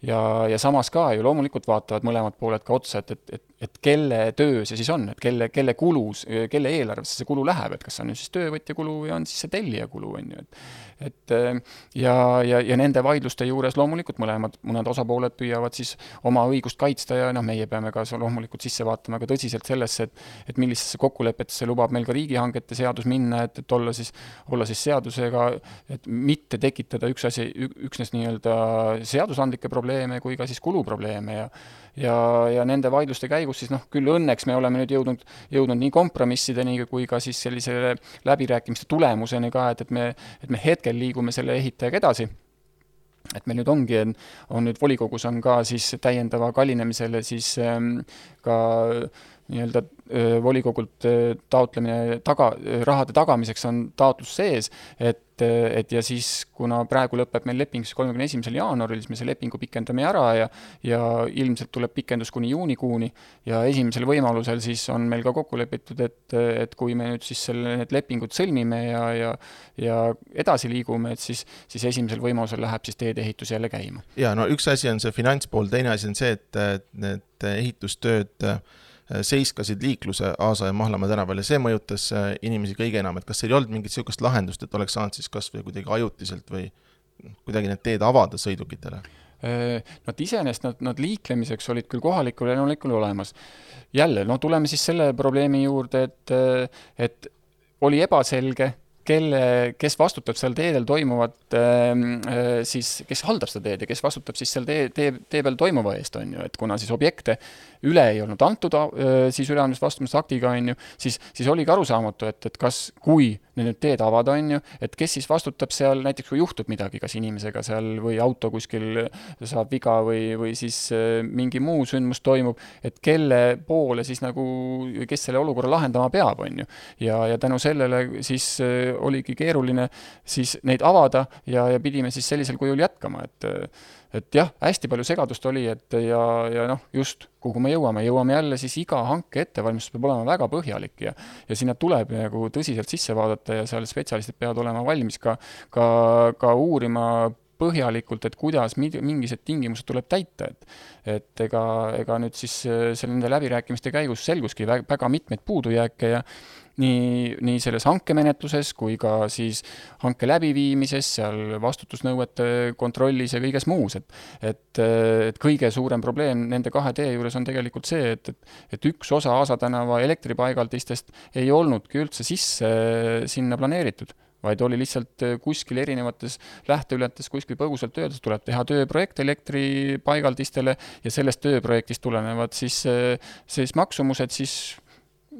ja, ja samas ka ju loomulikult vaatavad mõlemad pooled ka otsa, et, et, et et kelle töö see siis on, et kelle, kelle kulus, kelle eelarvesse see kulu läheb, et kas see on nüüd siis töövõtja kulu või on siis see tellija kulu, on ju, et et äh, ja, ja, ja nende vaidluste juures loomulikult mõlemad, mõned osapooled püüavad siis oma õigust kaitsta ja noh, meie peame ka loomulikult sisse vaatama ka tõsiselt sellesse, et et millistesse kokkulepetesse lubab meil ka riigihangete seadus minna, et, et olla siis, olla siis seadusega, et mitte tekitada üks asi, üksnes nii-öelda seadusandlikke probleeme kui ka siis kuluprobleeme ja ja, ja nende vaidluste käigus siis noh, küll õnneks me oleme nüüd jõudnud, jõudnud nii kompromissideni kui ka siis sellise läbirääkimiste tulemuseni ka, et, et me, et me hetkel liigume selle ehitajaga edasi. Et meil nüüd ongi, on nüüd volikogus on ka siis täiendava kallinemisele siis ähm, ka nii-öelda volikogult taotlemine taga, rahade tagamiseks on taotlus sees, et, et ja siis, kuna praegu lõpeb meil leping siis kolmekümne esimesel jaanuaril, siis me selle lepingu pikendame ära ja ja ilmselt tuleb pikendus kuni juunikuuni ja esimesel võimalusel siis on meil ka kokku lepitud, et, et kui me nüüd siis selle, need lepingud sõlmime ja, ja ja edasi liigume, et siis, siis esimesel võimalusel läheb siis teedeehitus jälle käima. ja no üks asi on see finantspool, teine asi on see, et need ehitustööd äh, seiskasid liikluse Aasa ja Mahlamaa tänaval ja see mõjutas äh, inimesi kõige enam, et kas ei olnud mingit niisugust lahendust, et oleks saanud siis kas või kuidagi ajutiselt või kuidagi need teed avada sõidukitele? Äh, nad iseenesest, nad, nad liiklemiseks olid küll kohalikul elanikul olemas. jälle, no tuleme siis selle probleemi juurde, et, et oli ebaselge, kelle, kes vastutab seal teedel toimuvat ähm, äh, siis, kes haldab seda teed ja kes vastutab siis seal tee, tee, tee peal toimuva eest, on ju, et kuna siis objekte üle ei olnud antud äh, siis üleandmist vastutamisaktiga, on ju, siis, siis oligi arusaamatu, et, et kas, kui nüüd teed avada, on ju, et kes siis vastutab seal, näiteks kui juhtub midagi, kas inimesega seal või auto kuskil saab viga või, või siis äh, mingi muu sündmus toimub, et kelle poole siis nagu, kes selle olukorra lahendama peab, on ju. ja, ja tänu sellele siis oligi keeruline siis neid avada ja, ja pidime siis sellisel kujul jätkama, et et jah, hästi palju segadust oli, et ja, ja noh, just, kuhu me jõuame, jõuame jälle siis iga hanke ettevalmistus peab olema väga põhjalik ja ja sinna tuleb nagu tõsiselt sisse vaadata ja seal spetsialistid peavad olema valmis ka, ka, ka uurima põhjalikult, et kuidas mingisugused tingimused tuleb täita, et et ega, ega nüüd siis selle nende läbirääkimiste käigus selguski väga mitmeid puudujääke ja nii, nii selles hankemenetluses kui ka siis hanke läbiviimises, seal vastutusnõuete kontrollis ja kõiges muus, et et, et kõige suurem probleem nende kahe tee juures on tegelikult see, et, et et üks osa Aasa tänava elektripaigaldistest ei olnudki üldse sisse sinna planeeritud vaid oli lihtsalt kuskil erinevates lähteületes kuskil põgusalt öeldud, tuleb teha tööprojekt elektripaigaldistele ja sellest tööprojektist tulenevad siis, siis maksumused siis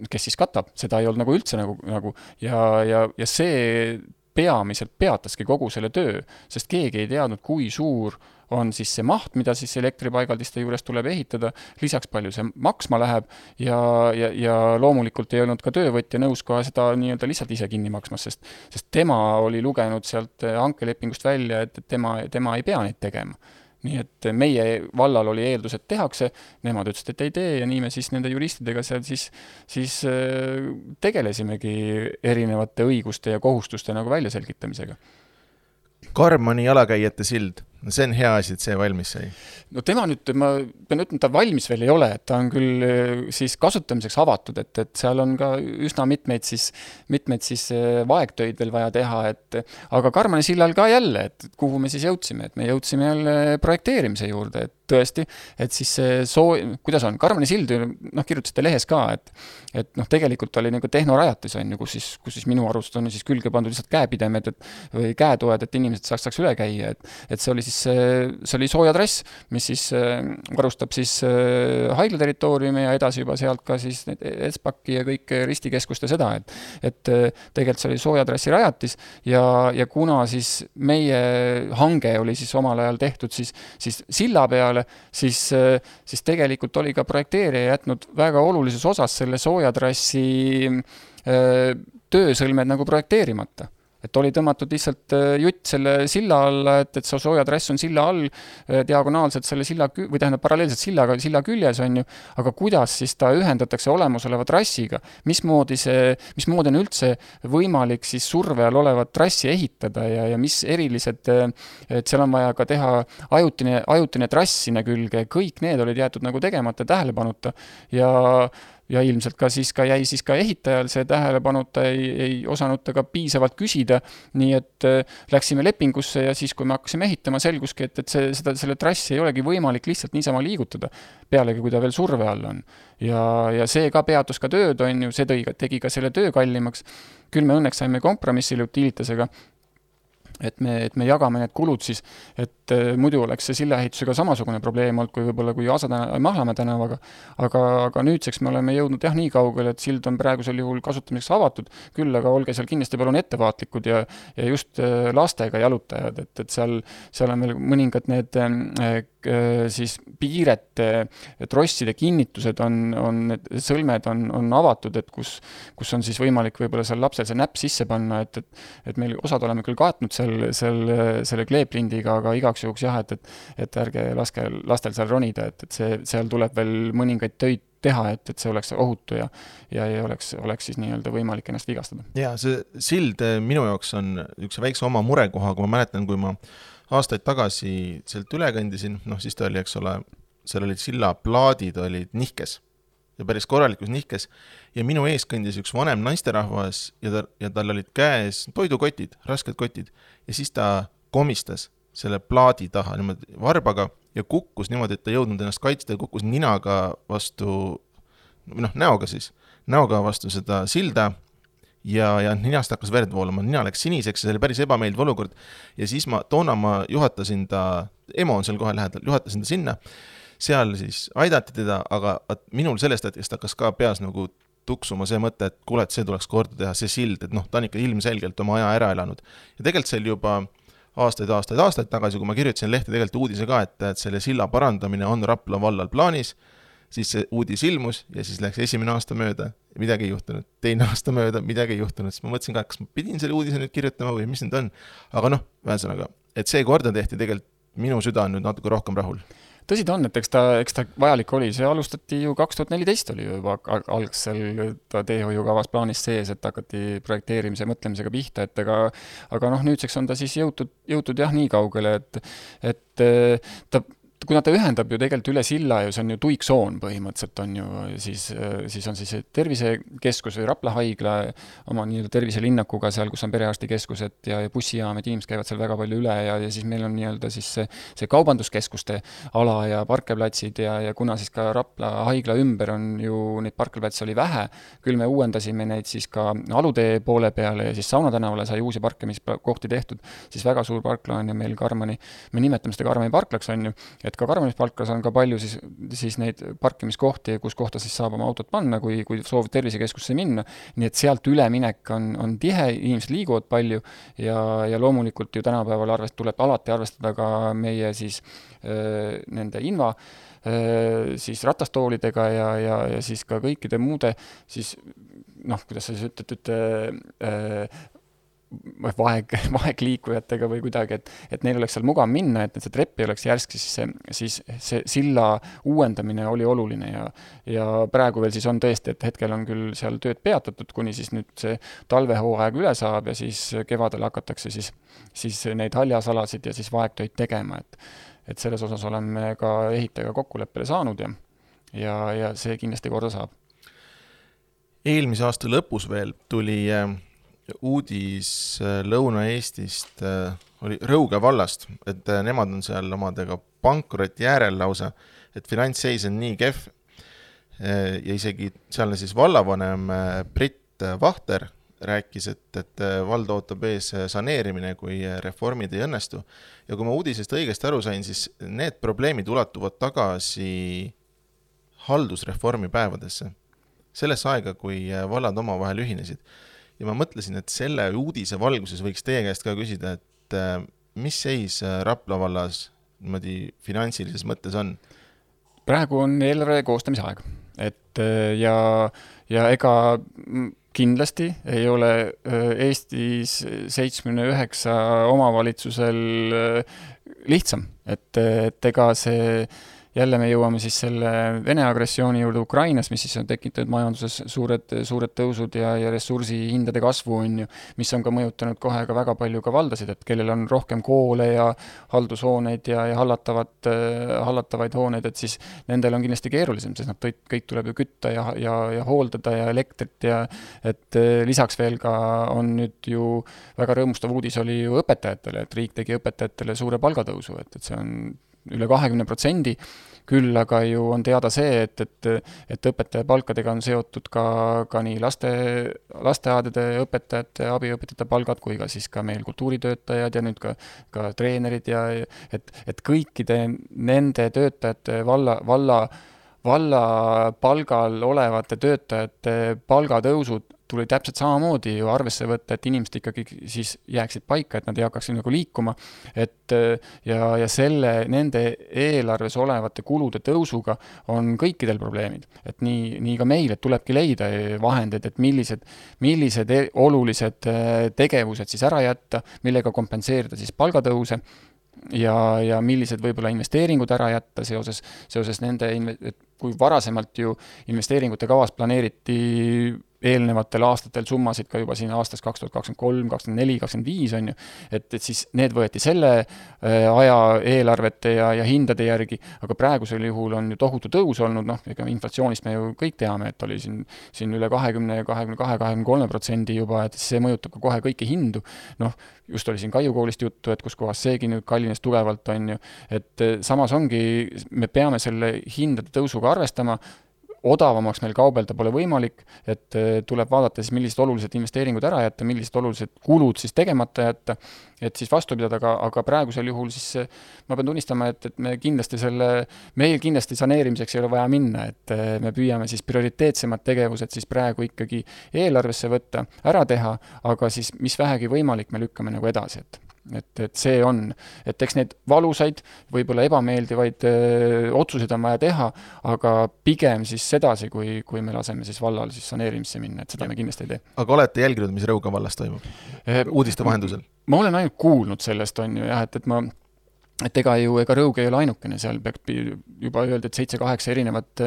kes siis katab, seda ei olnud nagu üldse nagu, nagu ja, ja, ja see peamiselt peataski kogu selle töö, sest keegi ei teadnud, kui suur on siis see maht, mida siis elektripaigaldiste juures tuleb ehitada, lisaks palju see maksma läheb ja, ja, ja loomulikult ei olnud ka töövõtja nõus ka seda nii-öelda lihtsalt ise kinni maksmas, sest sest tema oli lugenud sealt hankelepingust välja, et, et tema, tema ei pea neid tegema nii et meie vallal oli eeldus, et tehakse, nemad ütlesid, et ei tee ja nii me siis nende juristidega seal siis, siis äh, tegelesimegi erinevate õiguste ja kohustuste nagu väljaselgitamisega. Karmani jalakäijate sild no see on hea asi, et see valmis sai. no tema nüüd, ma pean ütlema, ta valmis veel ei ole, et ta on küll eh, siis kasutamiseks avatud, et, et seal on ka üsna mitmeid siis, mitmeid siis eh, vaegtöid veel vaja teha, et aga Karmani sillal ka jälle, et kuhu me siis jõudsime, et me jõudsime jälle projekteerimise juurde, et tõesti, et siis see soo-, kuidas on, Karmani sild noh, kirjutasite lehes ka, et et noh, tegelikult oli nagu tehnorajatis, on ju, kus siis, kus siis minu arust on siis külge pandud lihtsalt käepidemed, et või käetoed, et inimesed saaks, saaks üle käia, et et see oli siis siis see oli soojatrass, mis siis äh, varustab siis äh, haigla territooriumi ja edasi juba sealt ka siis Espaki ja kõik ristikeskust ja seda, et et tegelikult see oli soojatrassi rajatis ja, ja kuna siis meie hange oli siis omal ajal tehtud siis, siis silla peale, siis, siis tegelikult oli ka projekteerija jätnud väga olulises osas selle soojatrassi töösõlmed nagu projekteerimata et oli tõmmatud lihtsalt äh, jutt selle silla alla, et, et see soojatrass on silla all äh, diagonaalselt selle silla kü-, või tähendab, paralleelselt sillaga, silla küljes, on ju, aga kuidas siis ta ühendatakse olemasoleva trassiga, mismoodi see, mismoodi on üldse võimalik siis surve all olevat trassi ehitada ja, ja mis erilised, äh, et seal on vaja ka teha ajutine, ajutine trass sinna külge, kõik need olid jäetud nagu tegemata, tähelepanuta. Ja ja ilmselt ka siis ka jäi siis ka ehitajal see tähelepanuta, ei, ei osanud ta ka piisavalt küsida, nii et äh, läksime lepingusse ja siis, kui me hakkasime ehitama, selguski, et, et see, seda, selle trassi ei olegi võimalik lihtsalt niisama liigutada, pealegi kui ta veel surve all on. ja, ja see ka peatus ka tööd, on ju, see tõi, tegi ka selle töö kallimaks, küll me õnneks saime kompromissile Utilitasega, et me, et me jagame need kulud siis, et äh, muidu oleks see sillaehitusega samasugune probleem olnud kui võib-olla kui Asa tänav, Mahlamäe tänavaga, aga, aga nüüdseks me oleme jõudnud jah, nii kaugele, et sild on praegusel juhul kasutamiseks avatud, küll aga olge seal kindlasti palun ettevaatlikud ja, ja just äh, lastega jalutajad, et, et seal, seal on veel mõningad need äh, siis piirete trosside kinnitused on, on, need sõlmed on, on avatud, et kus, kus on siis võimalik võib-olla seal lapsel see näpp sisse panna, et, et et meil osad oleme küll kaetnud seal seal, seal selle kleeprindiga, aga igaks juhuks jah, et, et et ärge laske lastel seal ronida, et, et see, seal tuleb veel mõningaid töid teha, et, et see oleks ohutu ja ja ei oleks, oleks siis nii-öelda võimalik ennast vigastada. jaa, see sild eh, minu jaoks on niisuguse väikse oma murekohaga, ma mäletan, kui ma aastaid tagasi sealt üle kõndisin, noh siis ta oli, eks ole, seal olid sillaplaadid olid nihkes ja päris korralikus nihkes. Ja minu ees kõndis üks vanem naisterahvas ja ta, ja tal olid käes toidukotid, rasked kotid. Ja siis ta komistas selle plaadi taha niimoodi varbaga ja kukkus niimoodi, et ta ei jõudnud ennast kaitsta ja kukkus ninaga vastu, noh, näoga siis, näoga vastu seda silda. Ja, ja ninast hakkas verd voolama, nina läks siniseks ja see oli päris ebameeldiv olukord. ja siis ma, toona ma juhatasin ta, EMO on seal kohe lähedal, juhatasin ta sinna seal siis aidati teda, aga minul sellest hetkest hakkas ka peas nagu tuksuma see mõte, et kuule, et see tuleks korda teha, see sild, et noh, ta on ikka ilmselgelt oma aja ära elanud. ja tegelikult see oli juba aastaid, aastaid, aastaid tagasi, kui ma kirjutasin lehte tegelikult uudise ka, et, et selle silla parandamine on Rapla vallal plaanis, siis see uudis ilmus ja siis läks esimene aasta mööda, midagi ei juhtunud, teine aasta mööda, midagi ei juhtunud, siis ma mõtlesin ka, kas ma pidin selle uudise nüüd kirjutama või mis nüüd on. aga noh, ühesõnaga, et see korda tehti, tegelikult minu süda on nüüd natuke rohkem rahul tõsi ta on, et eks ta, eks ta vajalik oli, see alustati ju kaks tuhat neliteist oli ju juba algsel teehoiukavas plaanis sees, et hakati projekteerimise mõtlemisega pihta, et aga aga noh, nüüdseks on ta siis jõutud, jõutud jah, nii kaugele, et et ta kuna ta ühendab ju tegelikult üle silla ju, see on ju tuiksoon põhimõtteliselt on ju, siis, siis on siis tervisekeskus või Rapla haigla oma nii-öelda terviselinnakuga seal, kus on perearstikeskused ja, ja bussijaam, et inimesed käivad seal väga palju üle ja, ja siis meil on nii-öelda siis see, see kaubanduskeskuste ala ja parklavplatsid ja, ja kuna siis ka Rapla haigla ümber on ju neid parklavplatse oli vähe, küll me uuendasime neid siis ka alutee poole peale ja siis Sauna tänavale sai uusi parkimiskohti tehtud, siis väga suur parkla on ju meil Karmani, me nimetame seda Karmani parklaks, on ju, et et ka Karmanispalkas on ka palju siis, siis neid parkimiskohti, kus kohta siis saab oma autot panna, kui, kui soovib tervisekeskusse minna, nii et sealt üleminek on, on tihe, inimesed liiguvad palju ja, ja loomulikult ju tänapäeval arvest-, tuleb alati arvestada ka meie siis öö, nende inva siis ratastoolidega ja, ja, ja siis ka kõikide muude siis noh, kuidas sa siis ütled, ütled vaeg, vaegliikujatega või kuidagi, et, et neil oleks seal mugav minna, et, et see trepp ei oleks järsk, siis see, siis see silla uuendamine oli oluline ja, ja praegu veel siis on tõesti, et hetkel on küll seal tööd peatatud, kuni siis nüüd see talvehooaeg üle saab ja siis kevadel hakatakse siis, siis neid haljasalasid ja siis vaegtöid tegema, et, et selles osas oleme ka ehitajaga kokkuleppele saanud ja, ja, ja see kindlasti korda saab. eelmise aasta lõpus veel tuli äh uudis äh, Lõuna-Eestist, äh, oli Rõuge vallast, et äh, nemad on seal omadega pankroti äärel lausa, et finantsseis on nii kehv. Ja isegi sealne siis vallavanem Brit Vahter rääkis, et, et vald ootab ees saneerimine, kui reformid ei õnnestu. ja kui ma uudisest õigesti aru sain, siis need probleemid ulatuvad tagasi haldusreformi päevadesse, sellesse aega, kui vallad omavahel ühinesid ja ma mõtlesin, et selle uudise valguses võiks teie käest ka küsida, et äh, mis seis äh, Rapla vallas niimoodi finantsilises mõttes on? praegu on eelarve koostamise aeg, et äh, ja, ja ega kindlasti ei ole Eestis seitsmekümne üheksa omavalitsusel lihtsam, et, et ega see jälle me jõuame siis selle Vene agressiooni juurde Ukrainas, mis siis on tekitanud majanduses suured, suured tõusud ja, ja ressursihindade kasvu, on ju, mis on ka mõjutanud kohe ka väga palju ka valdasid, et kellel on rohkem koole ja haldushooneid ja, ja hallatavat äh,, hallatavaid hooneid, et siis nendel on kindlasti keerulisem, sest nad kõik, kõik tuleb ju kütta ja, ja, ja hooldada ja elektrit ja et äh, lisaks veel ka on nüüd ju väga rõõmustav uudis oli ju õpetajatele, et riik tegi õpetajatele suure palgatõusu, et, et see on üle kahekümne protsendi, küll aga ju on teada see, et, et, et õpetaja palkadega on seotud ka, ka nii laste, lasteaedade õpetajate, abiõpetajate palgad kui ka siis ka meil kultuuritöötajad ja nüüd ka, ka treenerid ja et, et kõikide nende töötajate valla, valla valla palgal olevate töötajate palgatõusud tuli täpselt samamoodi ju arvesse võtta, et inimesed ikkagi siis jääksid paika, et nad ei hakkaks nagu liikuma, et ja, ja selle, nende eelarves olevate kulude tõusuga on kõikidel probleemid. et nii, nii ka meil, et tulebki leida vahendeid, et millised, millised e-, olulised äh, tegevused siis ära jätta, millega kompenseerida siis palgatõuse ja, ja millised võib-olla investeeringud ära jätta seoses, seoses nende, kui varasemalt ju investeeringute kavas planeeriti eelnevatel aastatel summasid ka juba siin aastast kaks tuhat kakskümmend kolm, kakskümmend neli, kakskümmend viis, on ju, et, et siis need võeti selle äh, aja eelarvete ja, ja hindade järgi, aga praegusel juhul on ju tohutu tõus olnud, noh, ega inflatsioonist me ju kõik teame, et oli siin, siin üle kahekümne, kahekümne kahe, kahekümne kolme protsendi juba, et see mõjutab ka kohe kõiki hindu, noh, just oli siin Kaiu koolist juttu, et kus kohas seegi nüüd kallines tugevalt, on ju, et äh, samas ongi, me peame selle hindade tõusuga arvestama, odavamaks meil kaubelda pole võimalik, et eh, tuleb vaadata siis, millised olulised investeeringud ära jätta, millised olulised kulud siis tegemata jätta, et siis vastu pidada, aga, aga praegusel juhul siis eh, ma pean tunnistama, et, et me kindlasti selle, meil kindlasti saneerimiseks ei ole vaja minna, et eh, me püüame siis prioriteetsemad tegevused siis praegu ikkagi eelarvesse võtta, ära teha, aga siis mis vähegi võimalik, me lükkame nagu edasi, et et, et see on, et eks neid valusaid, võib-olla ebameeldivaid öö, otsuseid on vaja teha, aga pigem siis sedasi, kui, kui me laseme siis vallal siis saneerimisse minna, et seda me kindlasti ei tee. aga olete jälginud, mis Rõuge vallas toimub uudiste vahendusel? ma olen ainult kuulnud sellest, on ju jah, et, et ma et ega ju, ega Rõuge ei ole ainukene, seal peaks juba öeldi, et seitse-kaheksa erinevat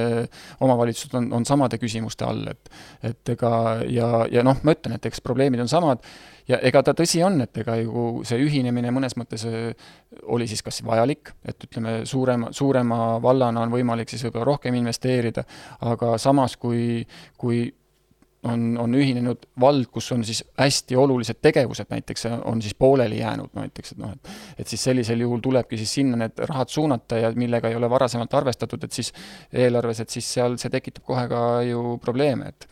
omavalitsust on, on samade küsimuste all, et et ega ja, ja noh, ma ütlen, et eks probleemid on samad ja ega ta tõsi on, et ega ju see ühinemine mõnes mõttes äh, oli siis kas vajalik, et ütleme, suurema, suurema vallana on võimalik siis võib-olla rohkem investeerida, aga samas, kui, kui on, on ühinenud vald, kus on siis hästi olulised tegevused näiteks, on siis pooleli jäänud näiteks, et noh, et et siis sellisel juhul tulebki siis sinna need rahad suunata ja millega ei ole varasemalt arvestatud, et siis eelarves, et siis seal see tekitab kohe ka ju probleeme, et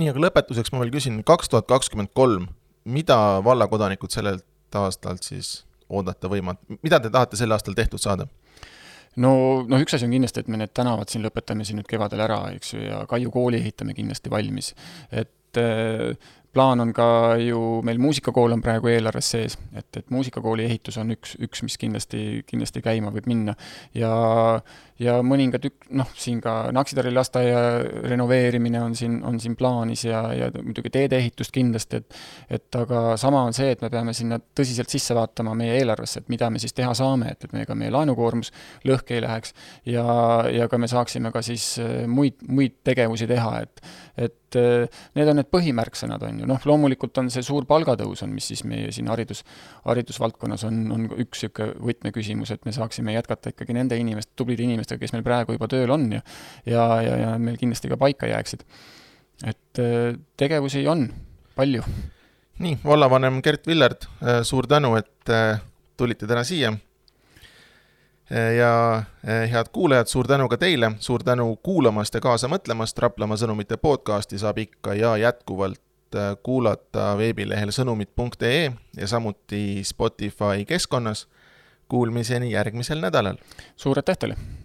nii, aga lõpetuseks ma veel küsin, kaks tuhat kakskümmend kolm, mida vallakodanikud sellelt aastalt siis oodata võivad, mida te tahate sel aastal tehtud saada? no, noh, üks asi on kindlasti, et me need tänavad siin lõpetame siin nüüd kevadel ära, eks ju, ja Kaiu kooli ehitame kindlasti valmis. et plaan on ka ju, meil muusikakool on praegu eelarves sees, et, et muusikakooli ehitus on üks, üks, mis kindlasti, kindlasti käima võib minna. ja, ja mõningad ük-, noh, siin ka Naksitari lasteaia renoveerimine on siin, on siin plaanis ja, ja muidugi teedeehitust kindlasti, et et aga sama on see, et me peame sinna tõsiselt sisse vaatama meie eelarvesse, et mida me siis teha saame, et, et ega meie laenukoormus lõhki ei läheks ja, ja ka me saaksime ka siis muid, muid tegevusi teha, et et need on need põhimärksõnad, on ju, ju, noh, loomulikult on see suur palgatõus on, mis siis meie siin haridus, haridusvaldkonnas on, on üks niisugune võtmeküsimus, et me saaksime jätkata ikkagi nende inimeste, tublide inimestega, kes meil praegu juba tööl on ja ja, ja, ja meil kindlasti ka paika jääksid. et äh, tegevusi on palju. nii, vallavanem Gert Villard, äh, suur tänu, et äh, tulite täna siia ja head kuulajad, suur tänu ka teile, suur tänu kuulamast ja kaasa mõtlemast, Raplamaa sõnumite podcasti saab ikka ja jätkuvalt kuulata veebilehel sõnumid.ee ja samuti Spotify keskkonnas. Kuulmiseni järgmisel nädalal. suur aitäh teile!